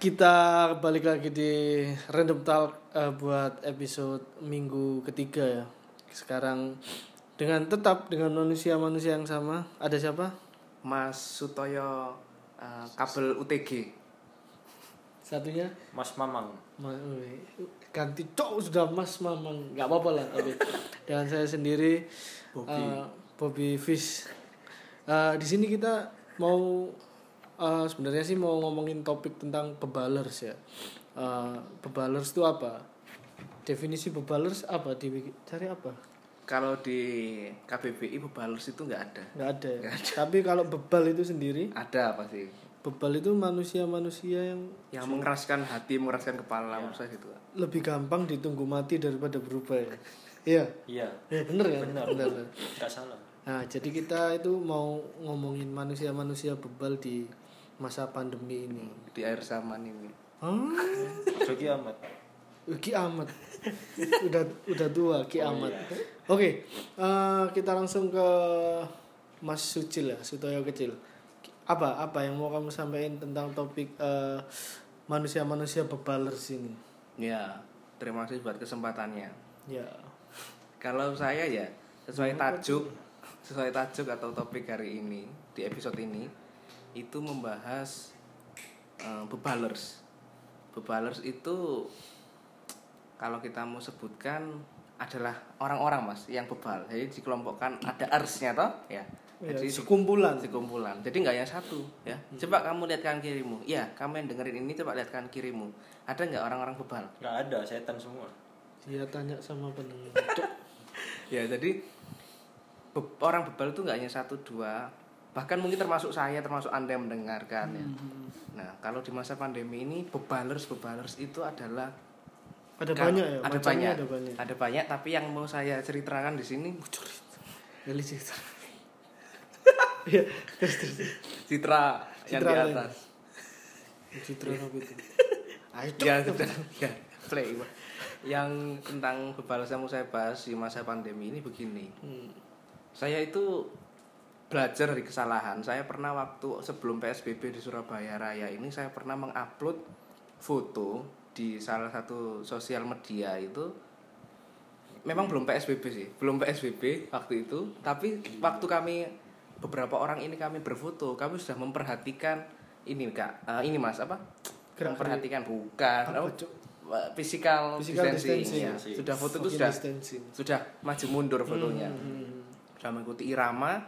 kita balik lagi di Random Talk eh, buat episode minggu ketiga ya. Sekarang dengan tetap dengan manusia-manusia yang sama. Ada siapa? Mas Sutoyo eh, kabel UTG. Satunya Mas Mamang. Ma- ganti cok sudah Mas Mamang. nggak apa-apa lah tapi dengan saya sendiri Bobby. eh, Bobby Fish. Eh, di sini kita mau eh, sebenarnya sih mau ngomongin topik tentang bebalers ya. Eh, bebalers itu apa? Definisi bebalers apa? Di cari apa? Kalau di KBBI bebalers itu nggak ada. nggak ada, ya? tapi kalau bebal itu sendiri Ada apa sih? bebal itu manusia-manusia yang Yang mengeraskan hati, mengeraskan kepala, maksudnya gitu. lebih gampang ditunggu mati daripada berubah ya iya Iya, ya bener ya Benar. bener, bener. nggak salah. nah jadi kita itu mau ngomongin manusia-manusia bebal di masa pandemi ini Di air zaman ini. Hah? Ojo kiamat. Ki Amat udah udah tua Ki Amat oke eh, kita langsung ke Mas Sucil ya Sutoyo kecil apa apa yang mau kamu sampaikan tentang topik eh, manusia-manusia bebalers ini Ya, terima kasih buat kesempatannya. ya Kalau saya ya sesuai tajuk, sesuai tajuk atau topik hari ini di episode ini itu membahas eh, bebalers. Bebalers itu kalau kita mau sebutkan adalah orang-orang mas yang bebal. Jadi dikelompokkan ada arsnya toh, ya. Ya, Jadi sekumpulan sekumpulan. Jadi nggak yang satu, ya. Coba kamu lihat kanan kirimu. Ya, kamu yang dengerin ini coba lihat kanan kirimu. Ada nggak orang-orang bebal? Nggak ada, setan semua. dia tanya sama pendengar ya jadi be- orang bebal itu nggak hanya satu dua bahkan mungkin termasuk saya termasuk anda yang mendengarkan ya. Nah kalau di masa pandemi ini bebalers bebalers itu adalah ada kan- banyak ya ada banyak. ada banyak. Ada banyak tapi yang mau saya ceritakan di sini Gali cerita. Iya, terus terus. citra yang Citra di lain. atas. Citra apa itu? Ya ya play yang tentang bebalers yang mau saya bahas di masa pandemi ini begini. Hmm. Saya itu belajar dari kesalahan. Saya pernah waktu sebelum PSBB di Surabaya Raya ini saya pernah mengupload foto di salah satu sosial media itu memang belum PSBB sih, belum PSBB waktu itu, tapi waktu kami beberapa orang ini kami berfoto, kami sudah memperhatikan ini Kak, eh, ini Mas apa? Gerak- memperhatikan bukan Apa, oh, Cuk? physical, Physical distancing, distancing. ya. Sudah foto itu sudah distancing. sudah maju mundur fotonya Hmm. sudah mengikuti irama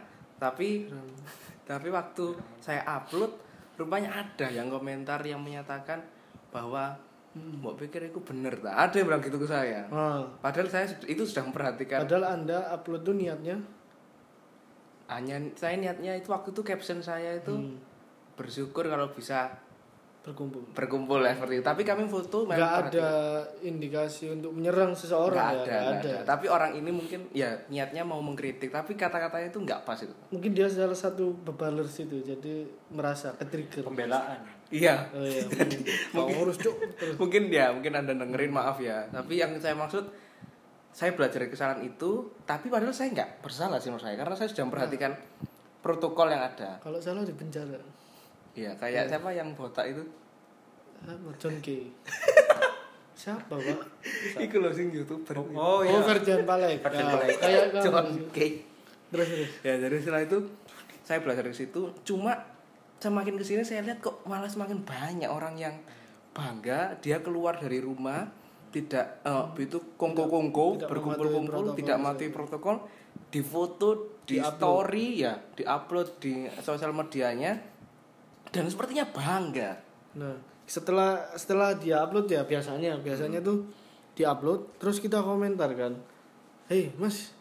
tapi tapi waktu saya upload rupanya ada yang komentar yang menyatakan bahwa mau pikir itu bener tak ada yang bilang gitu ke saya. Ah, padahal saya itu sudah memperhatikan. Padahal anda upload tuh niatnya? Hanya saya niatnya itu waktu itu caption saya itu Hmm. bersyukur kalau bisa berkumpul. berkumpul ya seperti itu tapi kami foto memang Nggak ada indikasi untuk menyerang seseorang Nggak ya, ada, nggak ada. ada. Tapi orang ini mungkin ya niatnya mau mengkritik, tapi kata-katanya itu nggak pas itu. Mungkin dia salah satu bebalers itu, jadi merasa ketrigger. Pembelaan. Iya. Oh iya, mungkin urus cuk terus. mungkin ya, mungkin anda dengerin maaf ya. Tapi yang saya maksud, saya belajar dari kesalahan itu, tapi padahal saya nggak bersalah sih menurut saya, karena saya sudah memperhatikan protokol yang ada. Kalau salah di penjara. Iya, kayak siapa yang botak itu? Ah, John Kay. Siapa, Pak? Iku loh sing youtuber. Oh Oh, Ferdian Palek. Ferdian Ah, Palek. Kayak. John Kay. Terus terus. Ya dari setelah itu saya belajar dari situ. Cuma semakin ke sini saya lihat kok malah semakin banyak orang yang bangga dia keluar dari rumah tidak eh, itu kongko-kongko berkumpul-kumpul tidak mati protokol difoto di Di-upload. story ya diupload di sosial medianya dan sepertinya bangga Nah, setelah setelah dia upload ya biasanya biasanya tuh diupload terus kita komentar kan. Hei, Mas,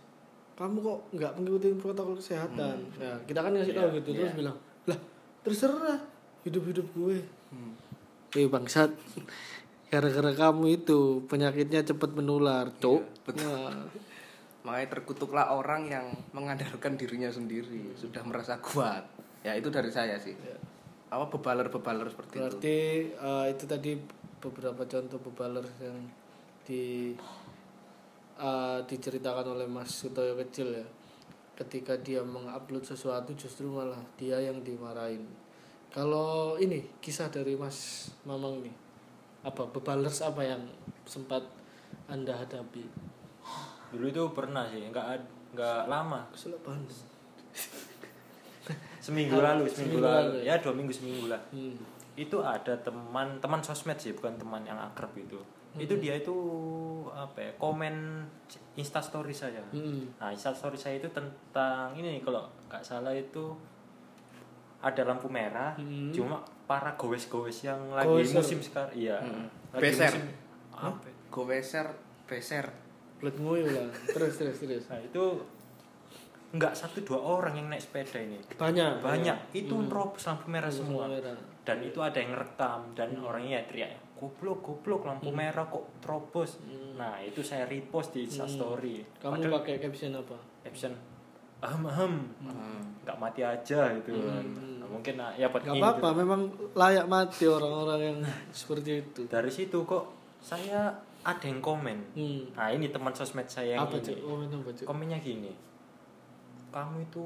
kamu kok nggak mengikuti protokol kesehatan? Nah, kita kan ngasih tahu Iya, gitu terus iya. bilang, "Lah, terserah hidup-hidup gue." Hmm. Eh, bangsat. Gara-gara kamu itu penyakitnya cepat menular, Cok. Iya, betul. Nah, makanya terkutuklah orang yang mengandalkan dirinya sendiri sudah merasa kuat ya itu dari saya sih apa bebaler-bebaler seperti itu Berarti eh, itu tadi beberapa contoh bebaler yang di eh, diceritakan oleh Mas Sutoyo kecil ya. Ketika dia mengupload sesuatu justru malah dia yang dimarahin. Kalau ini kisah dari Mas Mamang nih. Apa bebalers apa yang sempat Anda hadapi? Dulu itu pernah sih, nggak ad- nggak lama. Kesel banget. Seminggu lalu, seminggu, Seminggu lalu. lalu Ya dua minggu seminggu lah. Hmm. Itu ada teman teman sosmed sih, bukan teman yang akrab itu. Itu dia itu apa ya? Komen Insta story saya. Hmm. Nah, Insta story saya itu tentang ini nih, kalau nggak salah itu ada lampu merah, Hmm. cuma para gowes-gowes yang lagi Goweser. musim sekarang, iya, Hmm. lagi Beser. musim apa? ya? goweser beser nguyu lah. Terus terus terus. Nah, itu nggak satu dua orang yang naik sepeda ini, Banyak. banyak. Itu Hmm. nerobos lampu merah semua. merah. Dan itu ada yang rekam dan Hmm. orangnya teriak, goblok, goblok lampu merah kok terobos. Hmm. Nah, itu saya repost di Insta Hmm. story. Kamu Padahal pakai caption apa? caption ahem ahem Hmm. nggak mati aja gitu kan. Nah, mungkin nah, ya buat Gak ini apa-apa, gitu. memang layak mati orang-orang yang seperti itu. Dari situ kok saya ada yang komen. Hmm. Nah, ini teman sosmed saya yang Apa ini. Komen apa? Komennya gini. Kamu itu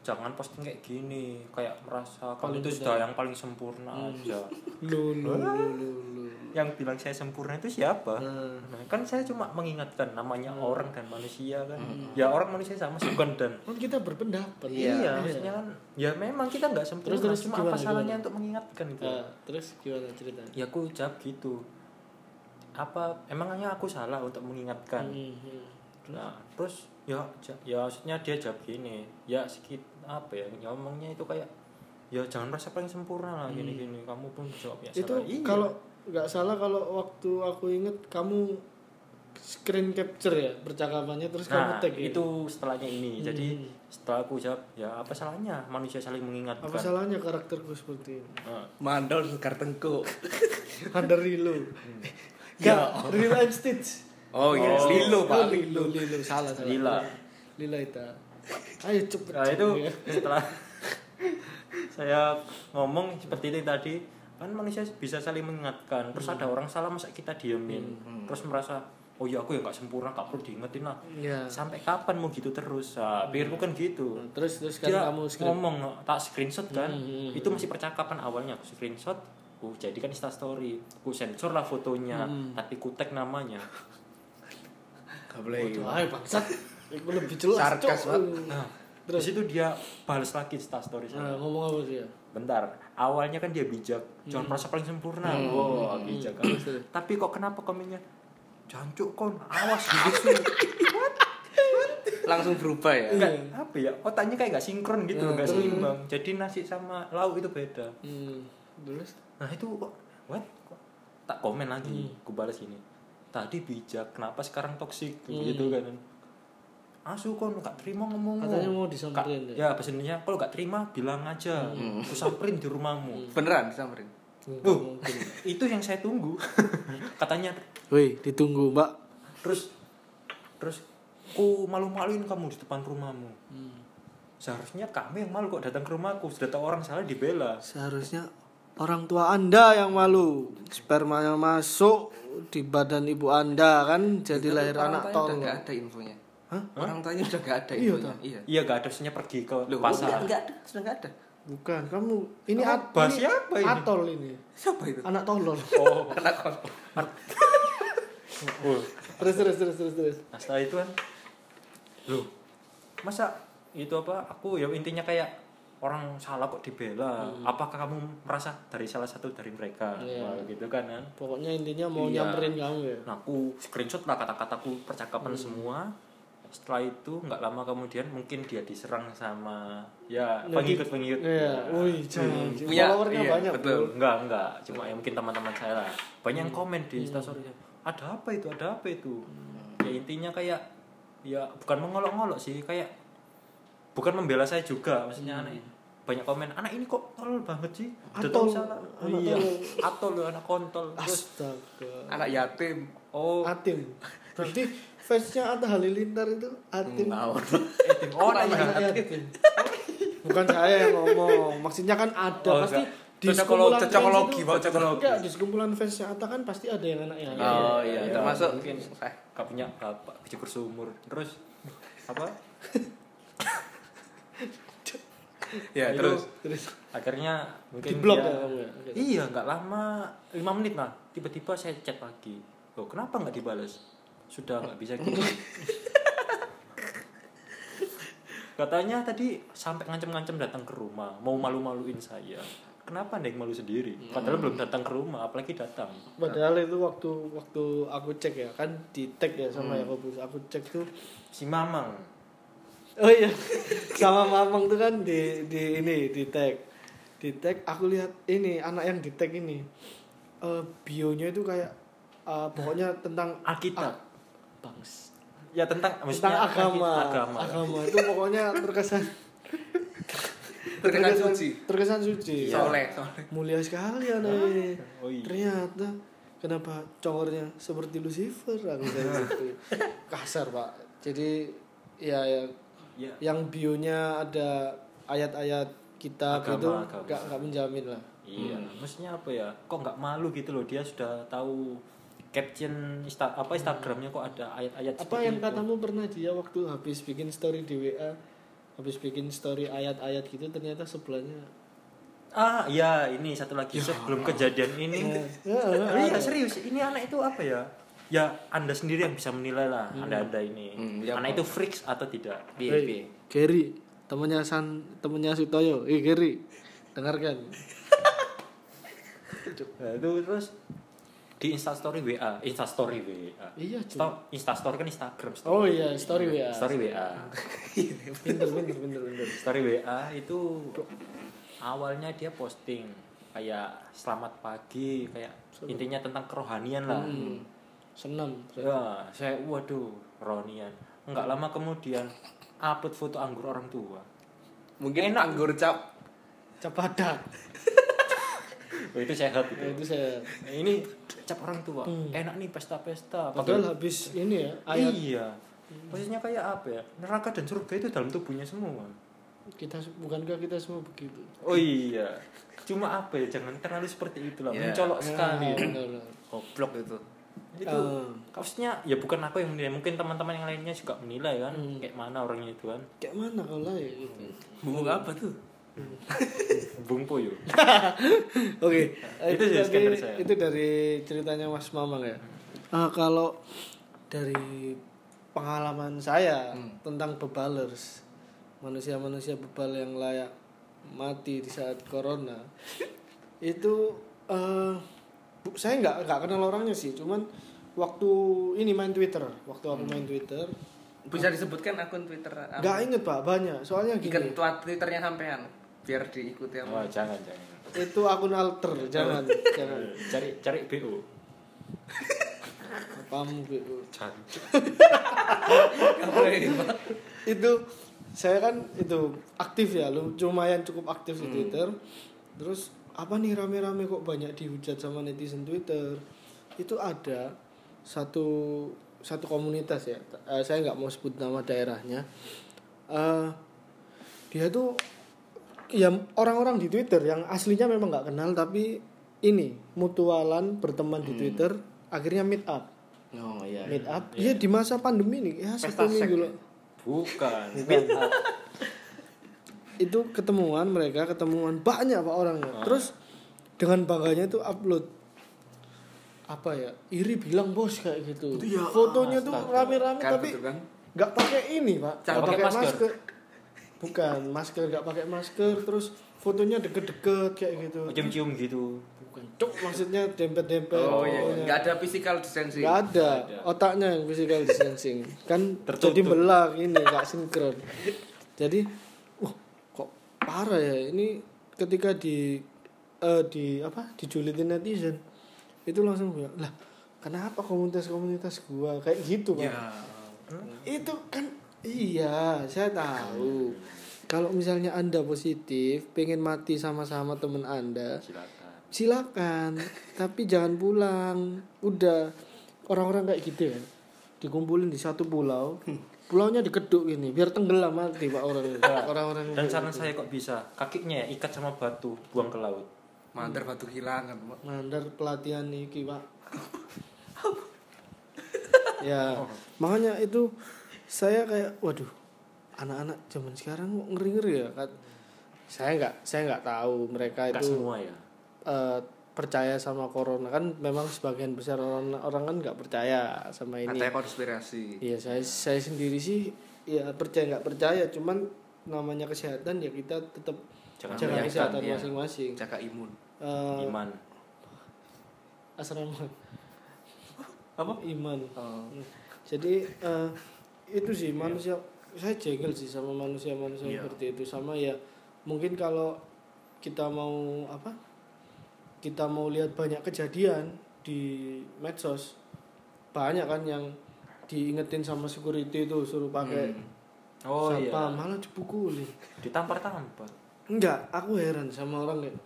jangan posting kayak gini, kayak merasa Paling kamu itu sudah yang paling sempurna Hmm. aja. Lu lu lu lu. lu. Yang bilang saya sempurna itu siapa? Nah, Nah, kan saya cuma mengingatkan namanya Hmm. orang dan manusia kan. Ya orang manusia sama bukan dan kan kita berpendapat. Iya, Iya. maksudnya kan ya memang kita nggak sempurna, Terus- terus cuma gimana, apa salahnya gimana? untuk mengingatkan itu? Nah, terus gimana ceritanya? Ya aku jawab gitu. Apa emangnya aku salah untuk mengingatkan? Hmm, hmm. Nah, terus ya ya maksudnya dia jawab gini. Ya sedikit apa ya? Ngomongnya itu kayak ya jangan merasa paling sempurna lah gini-gini. Kamu pun jawab ya Hmm. Itu. Iya. kalau nggak salah kalau waktu aku inget kamu screen capture ya percakapannya terus kamu Nah, tag ya? itu setelahnya ini. Jadi Hmm. setelah aku jawab, ya apa salahnya manusia saling mengingatkan. apa salahnya karakterku seperti ini? Nah, mandor sekar tengkuk Under Lilo. Ya Gak, Lilo and Stitch. Oh iya Oh. lilo pak Lilo, Lilo, salah salah. Lila. Lila itu. Ayo cepet. Nah itu setelah saya ngomong seperti itu tadi kan manusia bisa saling mengingatkan terus ada orang salah masa kita diemin terus merasa oh ya aku ya nggak sempurna gak perlu diingetin lah Ya. sampai kapan mau gitu terus nah, pikirku kan gitu Terus terus dia kan kamu screen. ngomong tak screenshot kan Hmm, hmm, itu masih percakapan awalnya aku screenshot aku jadikan insta story aku sensor lah fotonya Hmm. tapi ku tag namanya gak boleh. Waduh, ayo bangsat. Itu lebih jelas. Sarkas. Pak. nah Terus? itu dia balas lagi insta story Nah, saya ngomong apa sih ya? bentar awalnya kan dia bijak. Jangan merasa paling sempurna. Wow bijak. Kan Terus, terus. tapi kok kenapa komennya? Jancuk kon. Awas gitu. Langsung berubah ya? Enggak apa ya? Otaknya kayak gak sinkron gitu Nah, nggak terus. seimbang jadi nasi sama lauk itu beda. Hmm. Terus? nah itu kok what? Tak komen lagi. Aku balas ini tadi bijak kenapa sekarang toksik gitu kan. Asu kon gak terima ngomong Katanya mau disamperin ya? ya bahasa Indonesia kalau gak terima bilang aja. Aku samperin di rumahmu. Beneran disamperin? Nggak Uh. mungkin. itu yang saya tunggu. Katanya Woi, ditunggu, Mbak. terus terus ku malu-maluin kamu di depan rumahmu. Hmm. seharusnya kamu yang malu kok datang ke rumahku. Sudah tahu orang salah dibela. Seharusnya orang tua Anda yang malu. Spermanya masuk di badan ibu Anda kan jadi lahir orang anak tol. udah gak ada infonya Hah? orang tuanya udah gak ada Iya, infonya iya iya gak ada maksudnya pergi ke Loh, pasar enggak ada sudah gak ada Bukan, kamu ini Kamu at, ini siapa ini? Atol ini. siapa itu Anak tolol. oh anak kos oh. terus terus terus terus terus. nah setelah itu kan loh masa itu apa aku ya intinya kayak orang salah kok dibela apakah kamu merasa dari salah satu dari mereka Iya. Wah, gitu kan kan Pokoknya intinya mau Iya. nyamperin kamu ya. Nah, aku screenshot lah kata-kataku percakapan semua. setelah itu nggak lama kemudian mungkin dia diserang sama ya Nah, di- pengikut-pengikut Iya, wih, jangan. Punya- Followernya iya, banyak, betul. bro. enggak enggak cuma ya mungkin teman-teman saya lah banyak yang komen di Hmm. instastory ada apa itu ada apa itu ya intinya kayak ya bukan mengolok-ngolok sih kayak bukan membela saya juga maksudnya Hmm. anak banyak komen anak ini kok tolol banget sih Atol. tahu salah anak Iya. atol loh anak kontol terus Astaga. anak yatim oh Atim. Berarti fansnya Atta Halilintar itu Atim. ngawur etim oh Anak yatim. Bukan saya yang ngomong. Maksudnya kan ada Oh, pasti enggak. di fans cocokologi, itu- Pak, cocokologi. Enggak, di sekumpulan fansnya Atta kan pasti ada yang anaknya. oh iya iya, termasuk mungkin. eh, gak punya bapak cukur sumur terus apa ya Itu terus Terus akhirnya mungkin di blok dia- ya ya. Iya, nggak lama, lima menit lah. Tiba-tiba saya chat lagi. Loh, kenapa nggak dibalas? Sudah nggak bisa gitu. Katanya tadi sampai ngancem-ngancem datang ke rumah, mau malu-maluin saya. Kenapa anda yang malu sendiri? Padahal belum datang ke rumah, apalagi datang. Padahal itu waktu waktu aku cek ya kan di tag ya sama Yakobus. Aku cek tuh Si Mamang, Oh iya, sama Mamang tuh kan di di ini di tag, di tag. Aku lihat ini anak yang di tag ini, eh bionya itu kayak eh, pokoknya tentang Alkitab. ah, bangs, Ya tentang tentang maksudnya agama, agama. agama itu pokoknya terkesan terkesan suci terkesan suci, soleh soleh mulia sekali anak ini. Oh iya. Ternyata kenapa congornya seperti Lucifer aku bilang gitu. kasar pak. Jadi ya, ya Ya, yang bionya ada ayat-ayat kitab Agama, itu agama. nggak nggak menjamin lah Iya, maksudnya apa ya? Kok nggak malu gitu loh? Dia sudah tahu caption insta apa Instagramnya kok ada ayat-ayat apa seperti yang itu. katamu pernah dia waktu habis bikin story di WA habis bikin story ayat-ayat gitu ternyata sebelahnya Ah, iya, ini satu lagi sebelum kejadian ini. ya, Oh, iya, serius. Ini anak itu apa ya? Ya, Anda sendiri yang bisa menilai lah. Anda-anda ini. Hmm, ya, anak itu freaks atau tidak? piye Hey, Gary temannya San temannya Sutoyo eh Gary dengarkan Nah, itu terus di Instastory WA, Instastory WA. iya cuy Sto- Instastory kan Instagram. story. oh iya story WA Story WA. pinter pinter pinter pinter Story WA itu awalnya dia posting kayak selamat pagi, kayak intinya tentang kerohanian lah. Hmm. Senam Ya, saya waduh, rohanian. Enggak lama kemudian upload foto anggur orang tua. mungkin anggur cap capadak Oh, itu sehat itu. Nah, itu saya Nah, ini cap orang tua. Enak nih pesta-pesta. padahal habis ini ya ayat Iya. Maksudnya kayak apa ya? Neraka dan surga itu dalam tubuhnya semua. kita bukankah kita semua begitu Oh iya. Cuma apa ya? Jangan terlalu seperti itulah. Iya. Mencolok sekali. Benar. goblok itu itu Ah. kaosnya ya bukan aku yang menilai mungkin teman-teman yang lainnya juga menilai kan Hmm. kayak mana orangnya itu kan kayak mana kalau lah ya gitu. bumbu apa tuh Bung Poyo Oke, Itu itu, sekian dari, saya. itu dari ceritanya Mas Mamang ya. Ah, kalau dari pengalaman saya tentang bebalers, manusia-manusia bebal yang layak mati di saat corona, itu eh, bu- saya nggak nggak kenal orangnya sih, cuman waktu ini main Twitter, waktu aku main Twitter, bisa disebutkan akun twitter apa? nggak inget pak. Banyak, soalnya Ikan gini, tua twitternya sampean biar diikuti oh sama jangan jangan. Itu akun alter, jangan, jangan, cari cari BO kamu gitu. Jancuk. itu saya kan itu aktif ya lu lumayan cukup aktif di Twitter. Terus apa nih rame-rame kok banyak dihujat sama netizen Twitter? Itu ada satu satu komunitas ya. Eh, saya nggak mau sebut nama daerahnya. Eh, dia tuh ya orang-orang di Twitter yang aslinya memang nggak kenal tapi ini mutualan berteman di Twitter akhirnya meet up. Oh iya. Meet up. Iya. Di masa pandemi nih ya Pesta satu minggu loh. Bukan. Meet up. Itu ketemuan mereka ketemuan banyak pak orangnya. Terus dengan bangganya itu upload apa ya iri bilang bos kayak gitu. Fotonya tuh rame-rame Kan tapi kan nggak pakai ini pak. Nggak pakai masker. masker. Bukan masker nggak pakai masker terus fotonya deket-deket kayak gitu. Cium-cium gitu. Bukan cuk maksudnya dempet-dempet. Oh iya, fotonya. nggak ada physical distancing. Nggak ada. Otaknya yang physical distancing. Kan Tertutup. jadi belah ini nggak sinkron. Jadi wah kok parah ya. Ini ketika di eh, di apa dijulitin netizen itu langsung bilang lah kenapa komunitas-komunitas gua? Kayak gitu pak. Ya. itu kan iya saya tahu. Kalau misalnya anda positif pengen mati sama-sama temen anda silakan. silakan. Tapi jangan pulang. Udah orang-orang kayak gitu ya dikumpulin di satu pulau pulaunya dikeduk ini biar tenggelam mati pak orang orang-orang. Dan saran saya kok bisa kakinya ya ikat sama batu buang ke laut Mandar batu kehilangan. Pak. mandar pelatihan iki pak. Ya makanya itu saya kayak waduh anak-anak zaman sekarang kok ngeri ngeri ya kan saya nggak saya nggak tahu mereka Nggak itu semua ya? eh, percaya sama corona. Kan memang sebagian besar orang orang kan nggak percaya sama ini. Katanya konspirasi. Iya saya saya sendiri sih ya percaya nggak percaya. Cuman namanya kesehatan ya kita tetap Jaga menyangka, kesehatan iya. masing-masing. Jaga imun. Eh, iman asrama Apa? iman. Oh. Jadi eh, itu sih manusia saya jengkel sih sama manusia-manusia Iya. seperti itu sama ya mungkin kalau kita mau apa kita mau lihat banyak kejadian di medsos banyak kan yang diingetin sama security itu suruh pakai Hmm. oh iya satpam malah dipukulin ditampar-tampar enggak aku heran sama orang kayak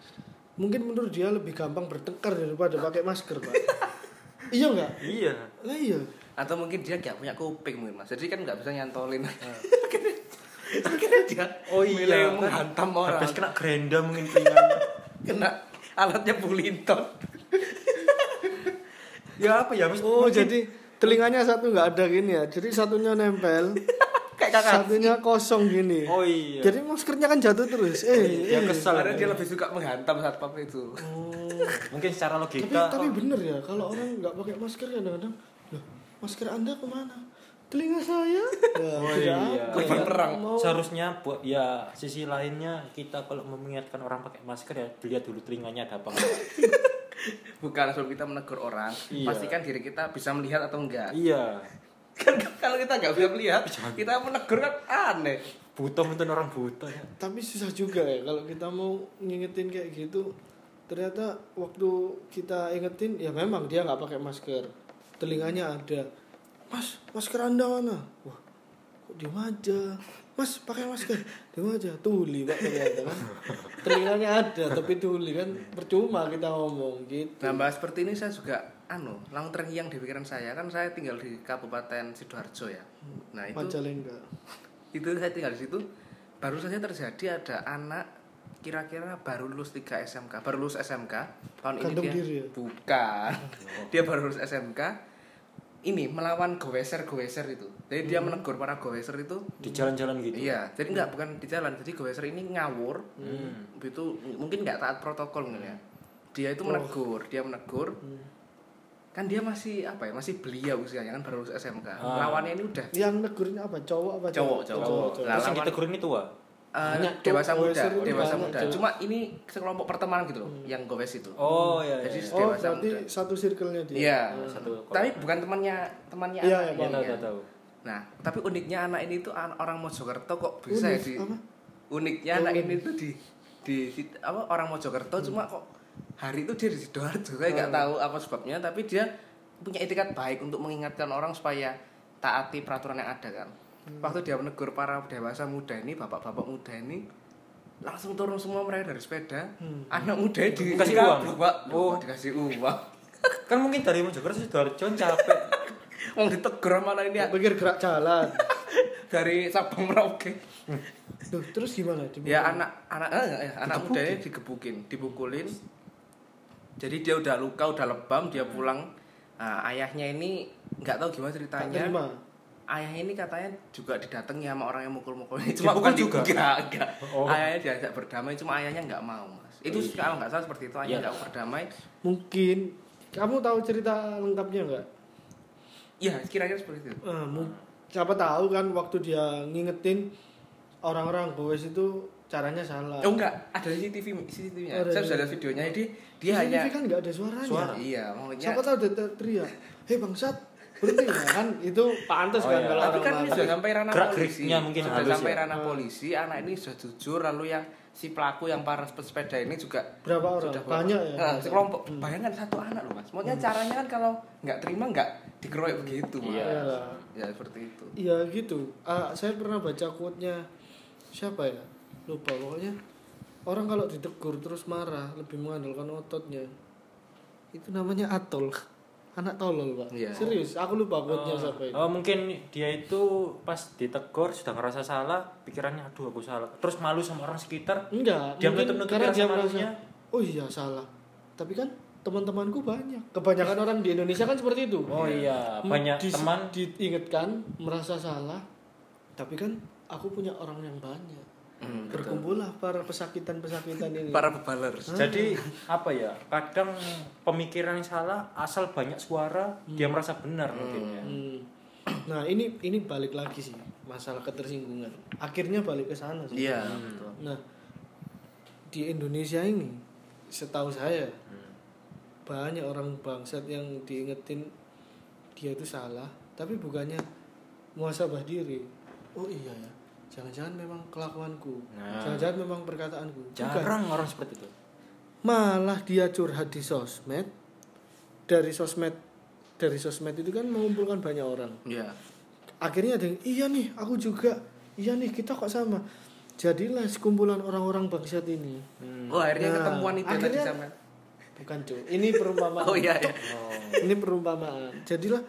mungkin menurut dia lebih gampang bertengkar daripada pakai masker pak. Iya enggak iya. Lah iya. Atau mungkin dia nggak punya kuping mungkin mas. Jadi kan nggak bisa nyantolin. Akhirnya akhirnya dia oh iya. kan menghantam orang. habis kena gerenda mungkin Kena alatnya bulinton. ya apa ya mis oh jadi telinganya satu nggak ada gini ya. Jadi satunya nempel kakak. satunya kosong gini oh iya jadi maskernya kan jatuh terus eh ya kesal Karena dia lebih suka menghantam satpam itu. Oh. mungkin secara tapi logika tapi bener ya kalau orang nggak pakai masker kadang-kadang loh masker anda ke mana telinga saya ya, Oh, iya. Korban perang. mau seharusnya buat ya sisi lainnya kita kalau mau mengingatkan orang pakai masker ya dilihat dulu telinganya ada apa enggak Bukan sebelum kita menegur orang, Iya. pastikan diri kita bisa melihat atau enggak. iya Kan kalau kita nggak bisa melihat, kita menegur kan aneh. buta mungkin orang buta ya. Tapi susah juga ya kalau kita mau ngingetin kayak gitu ternyata waktu kita ingetin ya memang dia nggak pakai masker. Telinganya ada. Mas masker anda mana? Wah kok diem aja? Mas pakai masker. Diem aja tuli pak ternyata kan. Telinganya ada tapi tuli kan. Percuma kita ngomong gitu. Nah, bahas seperti ini saya juga anu, lang terngiang di pikiran saya kan saya tinggal di Kabupaten Sidoarjo ya. Nah, itu Majalengka itu saya tinggal di situ baru saja terjadi ada anak kira-kira baru lulus 3 SMK, baru lulus SMK tahun ini dia diri ya? bukan. dia baru lulus SMK ini melawan goweser-goweser itu. Jadi dia menegur para goweser itu di jalan-jalan gitu Iya, jadi nggak bukan di jalan. Jadi goweser ini ngawur, Hmm. itu mungkin nggak taat protokol mungkin ya. Dia itu menegur, dia menegur. Kan dia masih apa ya? Masih belia usianya kan baru lulus SMK. Ah. Lawannya ini udah yang negurnya apa cowok apa Cowok, cewek? cowok. cowok, Lah, terus yang lawan- ditegur ini tua eh, Banyak, dewasa muda, dewasa banyak, muda. Cok. Cuma ini sekelompok pertemanan gitu loh, yang gowes itu. oh iya Jadi iya. oh dewasa berarti muda. satu circle-nya dia Iya. satu Tapi bukan temannya temannya Iya, anak iya, ini ya, tahu, ya. tahu, tahu. Nah, tapi uniknya anak ini tuh an- orang Mojokerto kok bisa ya Unik, di apa? uniknya Oh, anak unik. ini tuh di di, di- apa orang Mojokerto cuma kok hari itu dia di Sidoarjo saya nggak Hmm. tahu apa sebabnya tapi dia punya etikat baik untuk mengingatkan orang supaya taati peraturan yang ada kan. Hmm. waktu dia menegur para dewasa muda ini bapak-bapak muda ini langsung turun semua mereka dari sepeda. Hmm. anak muda di Dikasih uang? pak Oh. oh dikasih uang. Kan mungkin dari Mojokerto Sidoarjo capek. Mau ditegur sama anak ini Aku pikir gerak jalan. Dari Sabang Merauke. Duh, terus gimana? Ya anak anak eh, eh, anak muda ini digebukin dipukulin jadi dia udah luka udah lebam dia pulang. Nah, ayahnya ini nggak tahu gimana ceritanya. Ayahnya ini katanya juga didatangi sama orang yang mukul-mukul cuma bukan juga? enggak, enggak. Oh. ayahnya diajak berdamai cuma ayahnya nggak mau mas. Itu kalau nggak salah seperti itu ayahnya Iya. nggak mau berdamai. Mungkin. Kamu tahu cerita lengkapnya nggak? Iya kira-kira seperti itu. Mu- siapa tahu kan waktu dia ngingetin orang-orang goes itu caranya salah. Oh enggak, ada CCTV CCTV-nya. Ada Saya sudah lihat videonya. Jadi dia CCTV hanya kan nggak ada suaranya. Suara. iya, maksudnya Siapa tahu dia teriak, hei bangsat, berhenti ya kan? Itu pantas Oh, kan iya. kalau tapi kan ini sudah sampai ranah polisi. mungkin sudah halus sampai ya. ranah polisi, anak ini sudah jujur lalu yang si pelaku yang para sepeda ini juga Berapa orang? sudah Banyak ya? Nah, sekelompok. Bayangkan satu anak loh, Mas. Maksudnya caranya kan kalau nggak terima nggak dikeroyok begitu, Mas. Iya. Iyalah. Ya seperti itu. Iya gitu. Ah, saya pernah baca quote-nya siapa ya? Lupa pokoknya. Orang kalau ditegur terus marah lebih mengandalkan ototnya. Itu namanya atol. Anak tolol, Pak. Iya. Serius, aku lupa quote-nya siapa itu. Oh mungkin dia itu pas ditegur sudah ngerasa salah, pikirannya aduh aku salah. Terus malu sama orang sekitar. Enggak, Dia mungkin menutup-nutupi karena dia merasa oh iya salah. Tapi kan teman-temanku banyak. Kebanyakan orang di Indonesia kan seperti itu. Oh iya, banyak di- teman diingatkan merasa salah. Tapi kan aku punya orang yang banyak. Hmm, betul. Berkumpullah para pesakitan-pesakitan ini. Para pebalers. Jadi apa ya? Kadang pemikiran yang salah asal banyak suara dia merasa benar mungkin ya. Hmm. Nah, ini ini balik lagi sih masalah ketersinggungan. Akhirnya balik ke sana sih. Iya, betul. Nah, di Indonesia ini setahu saya banyak orang bangsat yang diingetin dia itu salah, tapi bukannya muasabah diri. Oh iya ya, jangan-jangan memang kelakuanku, Nah. jangan-jangan memang perkataanku. Bukan. Jarang orang seperti itu. Malah dia curhat di sosmed. Dari sosmed dari sosmed itu kan mengumpulkan banyak orang. Iya. Akhirnya ada yang iya nih, aku juga. Iya nih, kita kok sama. Jadilah sekumpulan orang-orang bangsat ini. Oh, akhirnya Nah, ketemuan itu tadi akhirnya- sama. Bukan cuy, ini perumpamaan. Oh iya, iya. Ini perumpamaan. Jadilah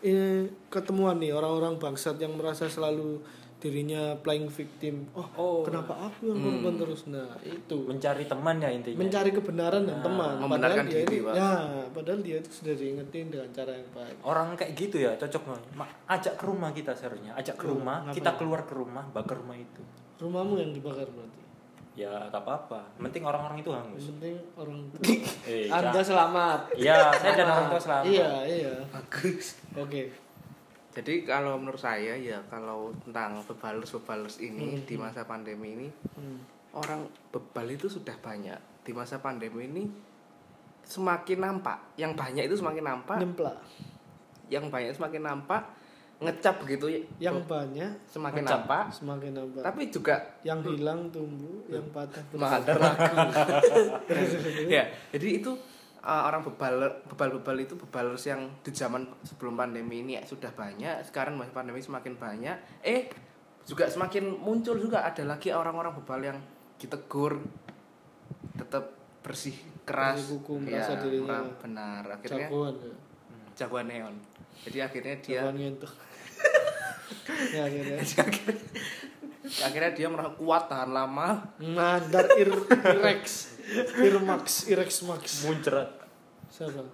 eh, ketemuan nih orang-orang bangsat yang merasa selalu dirinya playing victim. Oh, Oh. kenapa aku yang korban terus? Nah, itu Mencari teman ya intinya. mencari kebenaran dan teman. Padahal membenarkan dia diri, Pak. ya, padahal dia itu sudah diingetin dengan cara yang baik. Orang kayak gitu ya cocok Ma- ajak ke rumah kita seharusnya ajak ke Oh, rumah ngapain? kita keluar ke rumah bakar rumah itu Rumahmu yang dibakar berarti. ya tak apa-apa penting orang-orang itu hangus Yang penting orang Eh, Anda selamat. Iya, saya dan orang tua selamat. Iya, iya. Bagus. Oke. Jadi kalau menurut saya ya kalau tentang bebalers-bebalers ini di masa pandemi ini Hmm. orang bebal itu sudah banyak. Di masa pandemi ini semakin nampak. Yang banyak itu semakin nampak, yang banyak semakin nampak, ngecap begitu ya. Yang banyak semakin Ngecap. nampak. semakin nampak. Tapi juga yang hilang tumbuh, yang patah Mahadar ya, jadi itu uh, orang bebal bebal-bebal itu bebalers yang di zaman sebelum pandemi ini ya sudah banyak, sekarang masa pandemi semakin banyak. Eh, juga semakin muncul juga ada lagi orang-orang bebal yang ditegur tetap bersih keras kuku, ya, dirinya benar akhirnya Jagoan ya. jagoan neon jadi akhirnya dia Jagoan ya akhirnya. akhirnya, akhirnya dia merasa kuat tahan lama Nadar ir irex. Irmax, Irex Max. muncrat Siapa?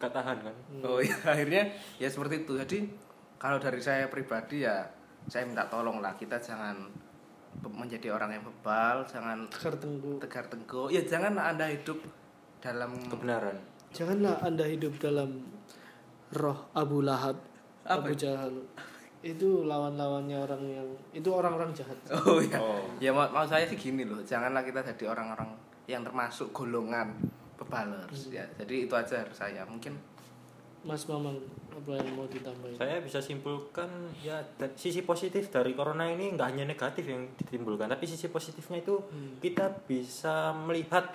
katahan kan Oh iya, akhirnya ya seperti itu. Jadi kalau dari saya pribadi ya saya minta tolong lah kita jangan menjadi orang yang bebal, jangan Tegar tengku. tegar tengku. Ya jangan anda hidup dalam kebenaran Janganlah Anda hidup dalam roh Abu Lahab, Apa Abu Jahal. Itu lawan-lawannya orang yang itu orang-orang jahat. Oh iya. Oh. Ya mau, mau saya sih gini loh, janganlah kita jadi orang-orang yang termasuk golongan bebalers ya. Jadi itu aja harus saya. Mungkin Mas Mamang, apa yang mau ditambahin? saya bisa simpulkan ya sisi positif dari corona ini nggak hanya negatif yang ditimbulkan tapi sisi positifnya itu Hmm. kita bisa melihat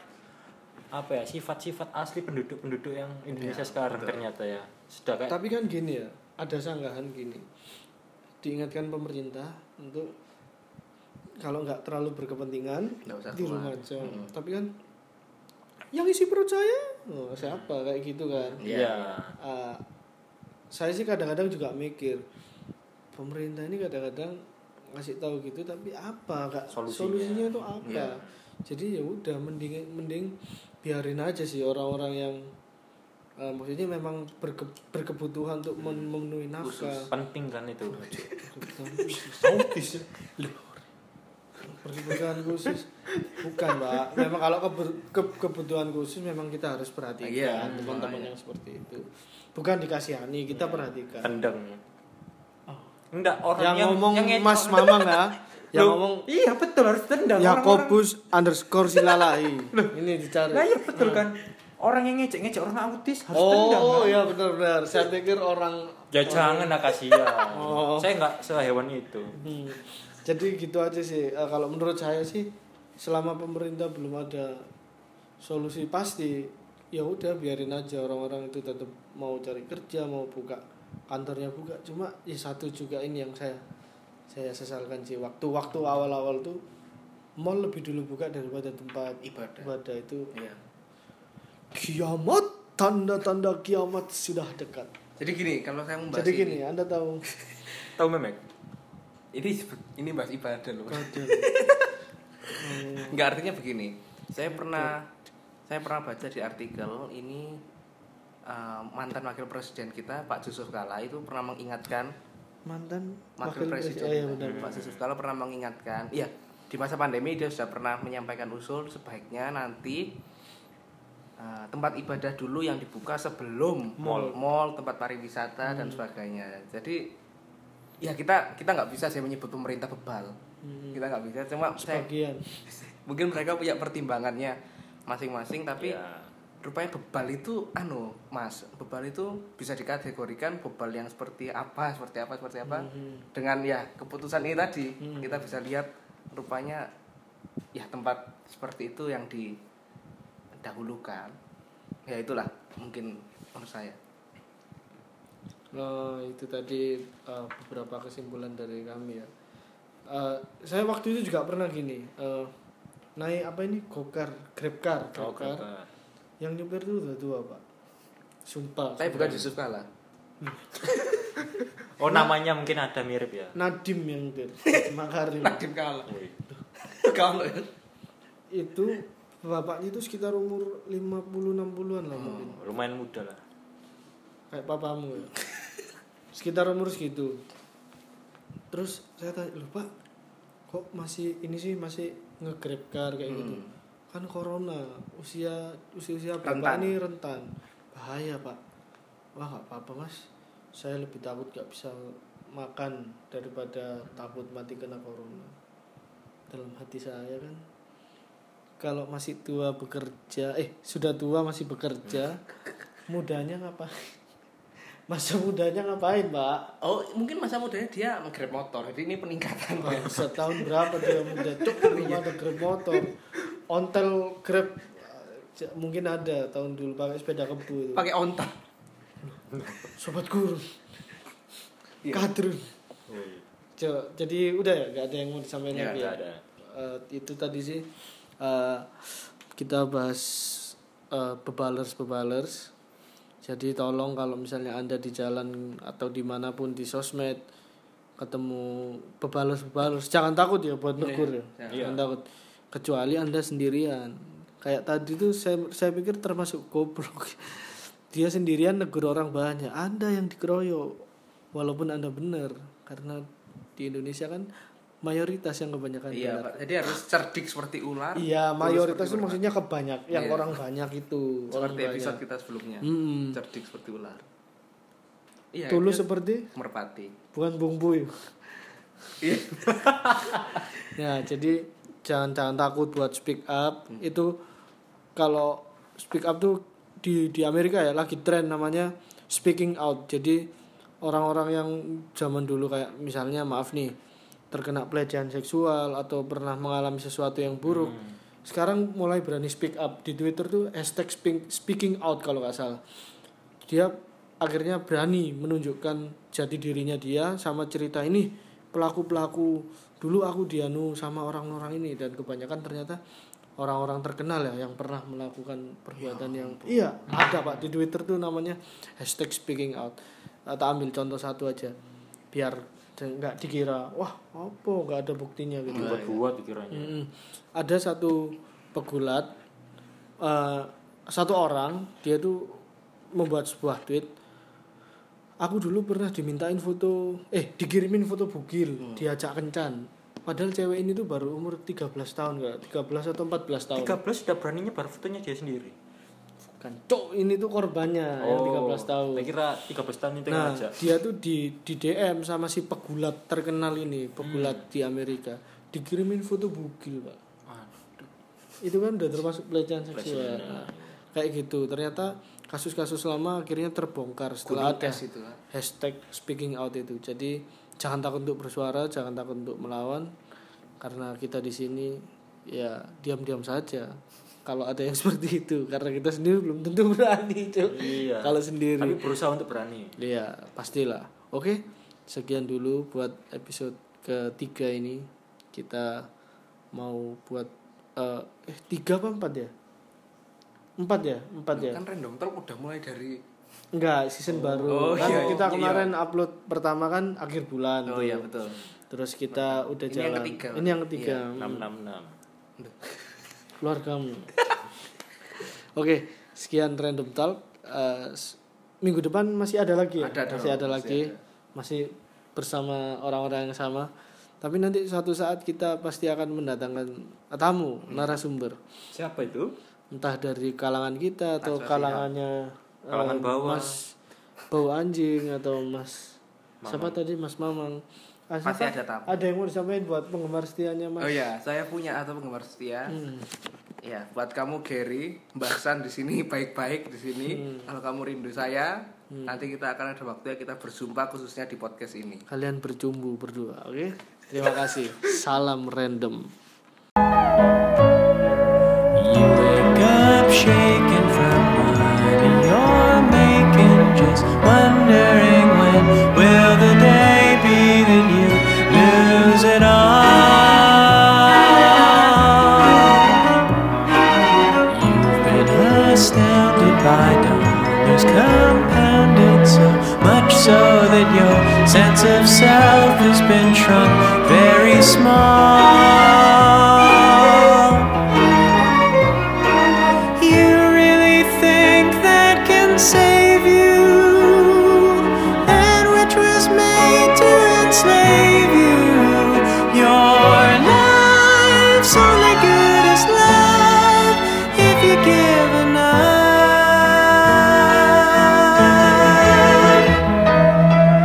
apa ya sifat-sifat asli penduduk-penduduk yang Indonesia Ya, sekarang betul. ternyata ya sudah kayak Tapi kan gini ya, ada sanggahan gini. Diingatkan pemerintah untuk kalau nggak terlalu berkepentingan Nggak usah di keluar. rumah aja. Mm. Tapi kan yang isi perut saya, oh, siapa kayak gitu kan? ya Ah, saya sih kadang-kadang juga mikir pemerintah ini kadang-kadang ngasih tahu gitu tapi apa kak Solusinya. solusinya itu apa Iya. jadi ya udah mending mending biarin aja sih orang-orang yang eh, maksudnya memang berke- berkebutuhan untuk men- memenuhi nafkah penting kan itu. Autis ya? Berkebutuhan khusus bukan pak memang kalau keber- ke- kebutuhan khusus memang kita harus perhatikan Iya, teman-teman makanya. yang seperti itu bukan dikasihani kita perhatikan tendang enggak orang yang, yang, ngomong yang Mas Mamang ya yang Loh, ngomong iya betul harus tendang Yakobus underscore silalai ini dicari Nah iya betul kan. Orang yang ngecek-ngecek orang autis harus tendang. oh kan? iya benar-benar saya pikir orang Ya jangan lah kasihan. Oh. Saya nggak sehewan itu. Hmm. Jadi gitu aja sih. Eh, kalau menurut saya sih selama pemerintah belum ada solusi pasti ya udah biarin aja orang-orang itu tetap mau cari kerja mau buka kantornya buka cuma ya satu juga ini yang saya saya sesalkan sih waktu-waktu awal-awal tuh mall lebih dulu buka daripada tempat Ibadah. ibadah itu Iya. kiamat tanda-tanda kiamat sudah dekat Jadi gini, kalau saya membahas jadi ini, gini anda tahu Tahu memek? Ini ini bahas ibadah loh. Enggak artinya begini. Saya pernah saya pernah baca di artikel ini uh, mantan wakil presiden kita Pak Yusuf Kala itu pernah mengingatkan mantan wakil presiden. oh, iya kita, benar. Pak Yusuf Kala pernah mengingatkan iya di masa pandemi dia sudah pernah menyampaikan usul sebaiknya nanti uh, tempat ibadah dulu yang dibuka sebelum Mall. mall tempat pariwisata dan sebagainya. Jadi ya kita kita nggak bisa saya menyebut pemerintah bebal Hmm. kita nggak bisa cuma saya sebagian mungkin mereka punya pertimbangannya masing-masing tapi Ya. rupanya bebal itu anu mas bebal itu bisa dikategorikan bebal yang seperti apa seperti apa seperti apa Mhm. dengan ya keputusan ini tadi Hmm. kita bisa lihat rupanya ya tempat seperti itu yang didahulukan ya itulah mungkin menurut saya Oh, itu tadi uh, beberapa kesimpulan dari kami ya. Uh, saya waktu itu juga pernah gini, uh, naik apa ini gokar, grab car, grab Oh, car. kata. Yang nyupir tuh udah tua pak. Sumpah. saya bukan. Yusuf Kala Oh namanya mungkin ada mirip ya. Nadim yang nyupir. Makarim. Nadim Kala kalau itu bapaknya itu sekitar umur 50 60-an lah mungkin. Hmm, lumayan muda lah. Kayak papamu ya. Sekitar umur segitu. Terus saya tanya, "Loh, Pak, kok masih ini sih masih nge-grab car kayak gitu?" Hmm. Kan corona, usia usia-usia Rentan. bapak ini rentan. Bahaya, Pak. Wah, nggak apa-apa, Mas. Saya lebih takut gak bisa makan daripada takut mati kena corona. Dalam hati saya kan kalau masih tua bekerja, eh sudah tua masih bekerja, mudanya ngapain? Masa mudanya ngapain, Pak? oh mungkin masa mudanya dia nge-grab motor jadi ini peningkatan Wah, setahun berapa dia muda? Cuk, belum ada grab motor. Ontel grab mungkin ada tahun dulu pakai sepeda kebu itu. pakai onta Sobat guru. Iya. Kadrun. Wih. Jo, jadi udah ya, gak ada yang mau disampaikan Ya, lagi nggak ada. Eh, itu tadi sih eh, kita bahas eh, bebalers bebalers. Jadi tolong kalau misalnya anda di jalan atau di mana pun di sosmed ketemu bebalers, jangan takut ya buat negur ya, Iya. jangan takut. Kecuali anda sendirian. Kayak tadi tuh saya saya pikir termasuk goblok. Dia sendirian negur orang banyak. Anda yang dikeroyok. Walaupun Anda benar karena di Indonesia kan mayoritas yang kebanyakan Iya, benar. Pak. Jadi harus cerdik seperti ular. Iya, mayoritas itu maksudnya kebanyak, yang Iya. orang banyak itu. Orang seperti episode banyak. kita sebelumnya. Mm-mm. Cerdik seperti ular. Iya. Tulus seperti merpati. bukan Bung Buy. Iya. ya, jadi jangan jangan takut buat speak up. Hmm. Itu kalau speak up tuh di di Amerika ya lagi tren namanya speaking out. Jadi orang-orang yang zaman dulu kayak misalnya maaf nih terkena pelecehan seksual atau pernah mengalami sesuatu yang buruk. Sekarang mulai berani speak up. Di Twitter tuh hashtag speak- speaking out kalau nggak salah. Dia akhirnya berani menunjukkan jati dirinya dia sama cerita ini pelaku-pelaku dulu aku dianu sama orang-orang ini dan kebanyakan ternyata orang-orang terkenal ya yang pernah melakukan perbuatan yang iya ada pak. Di Twitter tuh namanya hashtag speaking out. Atau ambil contoh satu aja. Biar nggak dikira wah apa nggak ada buktinya gitu Buat-buat pikirannya. Mm-mm. Ada satu pegulat, eh, satu orang dia tuh membuat sebuah tweet. Aku dulu pernah dimintain foto, eh dikirimin foto bugil, diajak kencan. Padahal cewek ini tuh baru umur 13 tahun enggak? 13 atau 14 tahun. 13 sudah beraninya baru fotonya dia sendiri. Kan cok ini tuh korbannya yang 13 tahun. Saya kira 13 tahun itu nah aja. dia tuh di di DM sama si pegulat terkenal ini pegulat Hmm. di Amerika. Dikirimin foto bugil pak. Waduh. itu kan udah termasuk pelecehan seksual. Pelecehan, Nah, kayak gitu. Ternyata kasus-kasus lama akhirnya terbongkar setelah ada itu, hashtag speaking out itu. Jadi jangan takut untuk bersuara jangan takut untuk melawan. Karena kita di sini ya diam-diam saja kalau ada yang seperti itu karena kita sendiri belum tentu berani Cuk. Iya. kalau sendiri Tapi berusaha untuk berani. Iya, pastilah. Oke, sekian dulu buat episode ketiga ini. Kita mau buat eh, eh tiga apa empat ya? Empat ya, empat ya. Kan random talk udah mulai dari Enggak, season baru. Oh, kan iya, kita iya. kemarin upload pertama kan akhir bulan. Oh tuh. iya betul. Terus kita udah Ini jalan. yang ketiga, Ini yang ketiga. Iya. 666. Keluargamu. Oke, sekian random talk. S- minggu depan masih ada lagi ya? Ada, ada, masih ada masih lagi. ada. Masih bersama orang-orang yang sama. Tapi nanti suatu saat kita pasti akan mendatangkan tamu, narasumber. Siapa itu? Entah dari kalangan kita atau kalangannya eh, Kalangan bawah. Mas bau anjing atau Mas siapa tadi Mas Mamang. Ah, Pasti siapa? ada tamu. Ada yang mau disampaikan buat penggemar setianya Mas? Oh iya, saya punya atau penggemar setia. Ya, buat kamu Gary, Mbak San di sini baik-baik di sini. Kalau kamu rindu saya, nanti kita akan ada waktu ya kita berjumpa khususnya di podcast ini. Kalian bercumbu berdua, oke? Terima kasih. Salam random. You wake up shaking from money you're making, just wondering been shrunk very small.